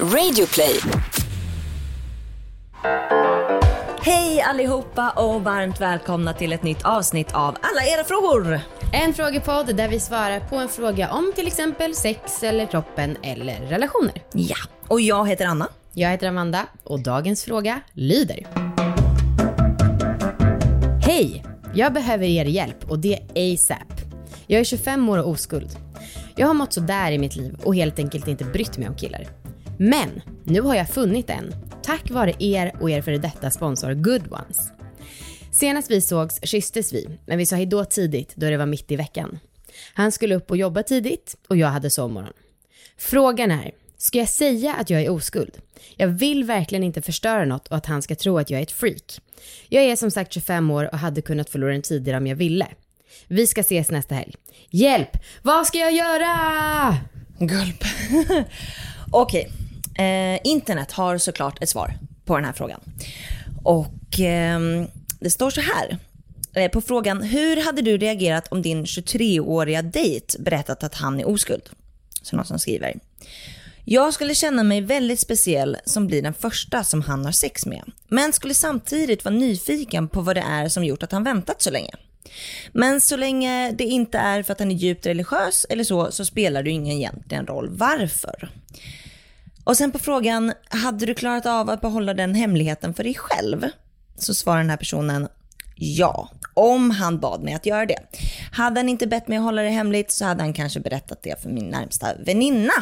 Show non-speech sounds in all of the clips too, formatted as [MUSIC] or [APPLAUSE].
Radioplay. Hej allihopa och varmt välkomna till ett nytt avsnitt av Alla era frågor. En frågepodd där vi svarar på en fråga om till exempel sex eller kroppen eller relationer. Ja, och jag heter Anna. Jag heter Amanda och dagens fråga lyder. Hej! Jag behöver er hjälp och det ASAP. Jag är 25 år och oskuld. Jag har mått sådär i mitt liv och helt enkelt inte brytt mig om killar. Men nu har jag funnit en, tack vare er och er före detta sponsor Good Ones. Senast vi sågs kysstes vi, men vi sa hejdå tidigt då det var mitt i veckan. Han skulle upp och jobba tidigt och jag hade sovmorgon. Frågan är, ska jag säga att jag är oskuld? Jag vill verkligen inte förstöra något och att han ska tro att jag är ett freak. Jag är som sagt 25 år och hade kunnat förlora den tidigare om jag ville. Vi ska ses nästa helg. Hjälp! Vad ska jag göra? Gulp. [LAUGHS] Okej, eh, internet har såklart ett svar på den här frågan. Och eh, det står så här. Eh, på frågan, hur hade du reagerat om din 23-åriga dejt berättat att han är oskuld? Så någon som skriver. Jag skulle känna mig väldigt speciell som blir den första som han har sex med. Men skulle samtidigt vara nyfiken på vad det är som gjort att han väntat så länge. Men så länge det inte är för att han är djupt religiös eller så, så spelar det ju ingen egentligen roll varför. Och sen på frågan, hade du klarat av att behålla den hemligheten för dig själv? Så svarar den här personen, ja, om han bad mig att göra det. Hade han inte bett mig att hålla det hemligt så hade han kanske berättat det för min närmsta väninna.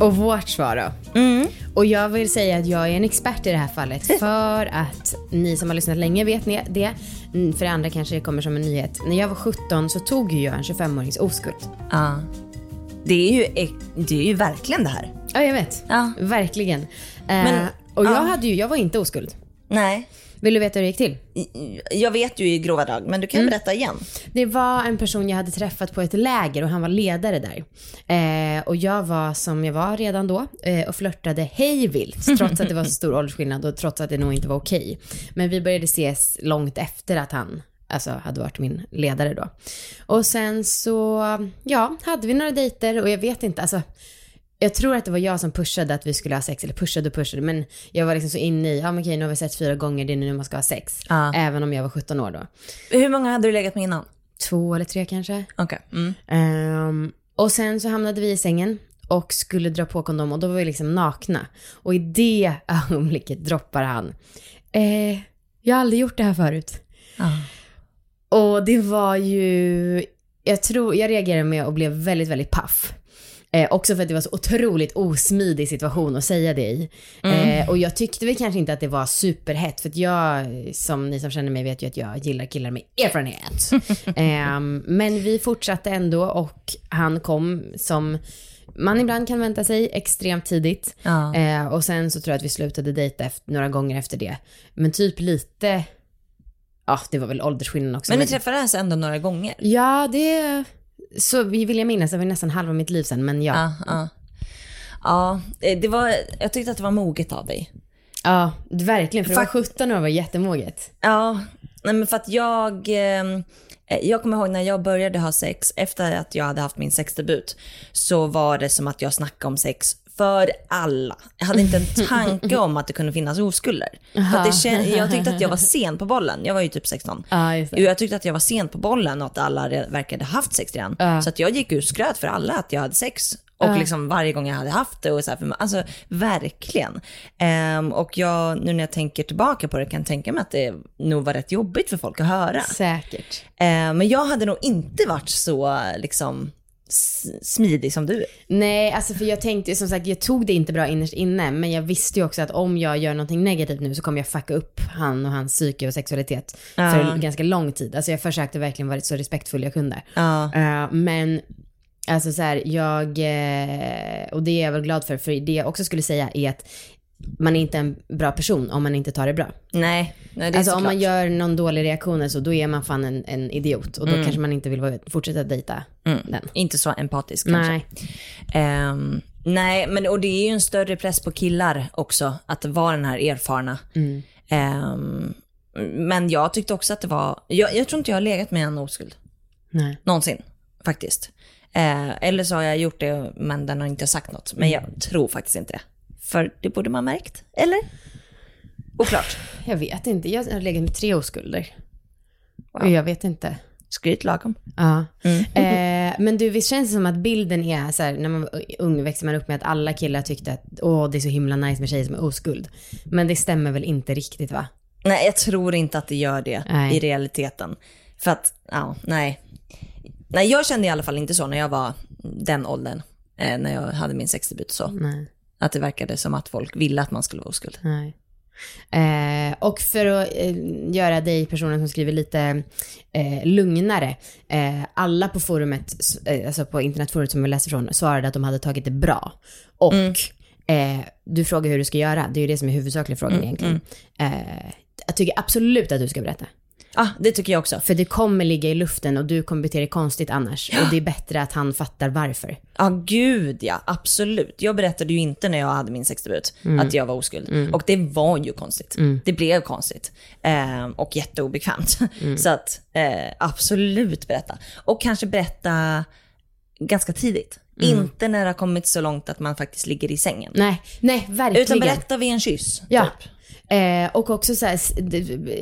Och vårt svar då? Mm. Och jag vill säga att jag är en expert i det här fallet [LAUGHS] för att ni som har lyssnat länge vet ni det. Mm, För andra kanske det kommer som en nyhet. När jag var 17 så tog ju jag en 25-årings oskuld. Ja. Det är, ju, det är ju verkligen det här. Ja, jag vet. Ja. Verkligen. Men, eh, och jag, ja. hade ju, jag var inte oskuld. Nej, Vill du veta hur det gick till? jag vet ju i grova drag, men du kan berätta igen. Det var en person jag hade träffat på ett läger och han var ledare där. Eh, och jag var som jag var redan då eh, och flörtade hejvilt [LAUGHS] trots att det var så stor åldersskillnad och trots att det nog inte var okej. Men vi började ses långt efter att han alltså, hade varit min ledare då. Och sen så, ja, hade vi några dejter och jag vet inte, alltså jag tror att det var jag som pushade att vi skulle ha sex, eller pushade och pushade, men jag var liksom så inne i, ja men okej nu har vi sett fyra gånger, det är nu man ska ha sex. Ja. Även om jag var 17 år då. Hur många hade du legat med innan? Två eller tre kanske. Okej. Mm. Ehm, och sen så hamnade vi i sängen och skulle dra på kondom och då var vi liksom nakna. Och i det [LAUGHS] ögonblicket droppar han, eh, jag har aldrig gjort det här förut. Ja. Och det var ju, jag tror, jag reagerade med och blev väldigt, väldigt paff. Eh, också för att det var så otroligt osmidig situation att säga det i. Eh, och jag tyckte väl kanske inte att det var superhett, för att jag, som ni som känner mig vet ju att jag gillar killar med erfarenhet. [LAUGHS] eh, men vi fortsatte ändå och han kom som man ibland kan vänta sig extremt tidigt. Ja. Eh, och sen så tror jag att vi slutade dejta efter, några gånger efter det. Men typ lite, ja det var väl åldersskillnad också. Men ni träffades ändå några gånger? Ja, det... Så vi vill jag minnas, det var nästan halva mitt liv sen, men ja. Ja, ja. Ja, eh, det var, jag tyckte att det var moget av dig. Ja, verkligen. För det var Fakt- 17 år var jättemoget. Ja, nej men för att jag, eh, jag kommer ihåg när jag började ha sex, efter att jag hade haft min sexdebut, så var det som att jag snackade om sex för alla. Jag hade inte en [LAUGHS] tanke om att det kunde finnas oskulder. För det kän- jag tyckte att jag var [LAUGHS] sen på bollen, jag var ju typ 16. Ja, just det. Jo, Jag tyckte att jag var sen på bollen och att alla verkade haft sex redan. Ja. Så att jag gick ut skröt för alla att jag hade sex. Och liksom varje gång jag hade haft det. Och så här, för, mig- alltså verkligen. Ehm, och jag, nu när jag tänker tillbaka på det kan jag tänka mig att det nog var rätt jobbigt för folk att höra. Säkert. Ehm, men jag hade nog inte varit så liksom smidig som du är. Nej, alltså för jag tänkte som sagt, jag tog det inte bra innerst inne, men jag visste ju också att om jag gör någonting negativt nu så kommer jag fucka upp han och hans psyke och sexualitet Ja. för ganska lång tid. Alltså jag försökte verkligen vara så respektfull jag kunde. Ja. Eh, men alltså så här, jag, eh, och det är jag väl glad för, för det jag också skulle säga är att man är inte en bra person om man inte tar det bra. Nej, nej det är Alltså om man gör någon dålig reaktion eller så, då är man fan en, en idiot. Och då kanske man inte vill vara, fortsätta dejta den. Inte så empatisk kanske. Nej. Ehm, nej, men och det är ju en större press på killar också, att vara den här erfarna. Mm. Ehm, men jag tyckte också att det var, jag, jag tror inte jag har legat med en oskuld. Nej. Någonsin, faktiskt. Eh, eller så har jag gjort det men den har inte sagt något. Men jag tror faktiskt inte det. För det borde man märkt, eller? Oklart. Jag vet inte. Jag har legat med tre oskulder. Och jag vet inte. Skryt lagom. Ja. [LAUGHS] Eh, men du, visst känns det som att bilden är så här, när man var ung växer man upp med att alla killar tyckte att åh, det är så himla nice med tjejer som är oskuld. Men det stämmer väl inte riktigt va? Nej, jag tror inte att det gör det Nej. i realiteten. För att, ja, nej. Nej, jag kände i alla fall inte så när jag var den åldern. Eh, när jag hade min sexdebut så. Nej. Att det verkade som att folk ville att man skulle vara oskuld. Nej. Eh, och för att eh, göra dig personen som skriver lite eh, lugnare. Eh, alla på forumet, eh, alltså på internetforumet som jag läser från, svarade att de hade tagit det bra. Och eh, du frågar hur du ska göra, det är ju det som är huvudsakliga frågan egentligen. Eh, jag tycker absolut att du ska berätta. Ja, ah, det tycker jag också. För det kommer ligga i luften och du kommer bete dig konstigt annars. Och det är bättre att han fattar varför. Ja, gud ja. Absolut. Jag berättade ju inte när jag hade min sexdebut att jag var oskuld. Och det var ju konstigt. Det blev konstigt. Eh, och jätteobekvämt. [LAUGHS] Så att eh, absolut berätta. Och kanske berätta ganska tidigt. Inte när det har kommit så långt att man faktiskt ligger i sängen. Nej, nej, verkligen. Utan berätta vid en kyss. Ja. Typ. Eh, och också så här,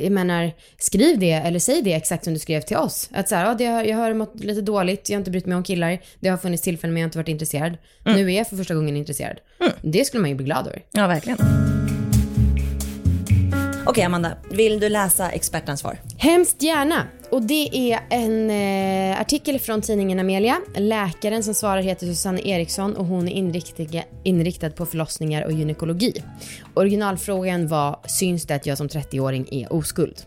jag menar, skriv det eller säg det exakt som du skrev till oss. Att så här, ja, det jag har mått lite dåligt, jag har inte brytt mig om killar, det har funnits tillfällen men jag har inte varit intresserad. Nu är jag för första gången intresserad. Det skulle man ju bli glad över. Ja, verkligen. Okej, Amanda. Vill du läsa expertens svar? Hemskt gärna. Och det är en eh, artikel från tidningen Amelia. Läkaren som svarar heter Susanne Eriksson och hon är inriktad, på förlossningar och gynekologi. Originalfrågan var, syns det att jag som 30-åring är oskuld?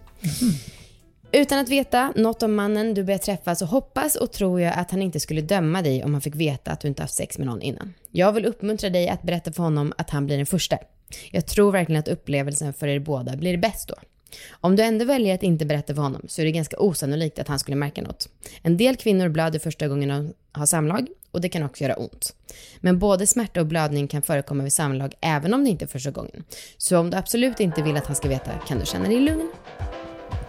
Utan att veta något om mannen du börjar träffa så hoppas och tror jag att han inte skulle döma dig om han fick veta att du inte haft sex med någon innan. Jag vill uppmuntra dig att berätta för honom att han blir den första. Jag tror verkligen att upplevelsen för er båda blir bäst då. Om du ändå väljer att inte berätta för honom så är det ganska osannolikt att han skulle märka något. En del kvinnor blöder första gången de har samlag och det kan också göra ont. Men både smärta och blödning kan förekomma vid samlag även om det inte är första gången. Så om du absolut inte vill att han ska veta kan du känna dig lugn.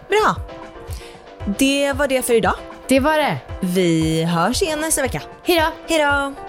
Bra. Det var det för idag. Det var det. Vi hörs igen nästa vecka. Hejdå! Hej då!